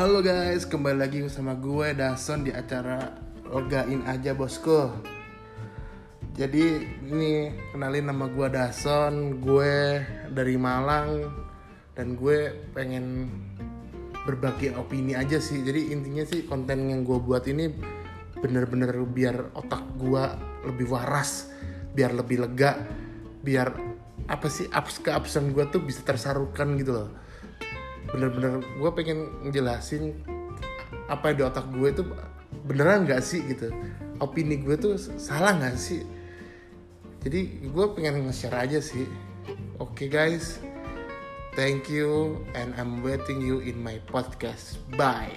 Halo guys, kembali lagi sama gue Dason di acara Legain aja bosku. Jadi ini kenalin nama gue Dason, gue dari Malang dan gue pengen berbagi opini aja sih. Jadi intinya sih konten yang gue buat ini bener-bener biar otak gue lebih waras, biar lebih lega, biar apa sih abs keabsen gue tuh bisa tersarukan gitu loh bener-bener gue pengen ngejelasin apa di otak gue itu beneran nggak sih gitu. Opini gue tuh salah nggak sih? Jadi gue pengen nge-share aja sih. Oke okay, guys. Thank you and I'm waiting you in my podcast. Bye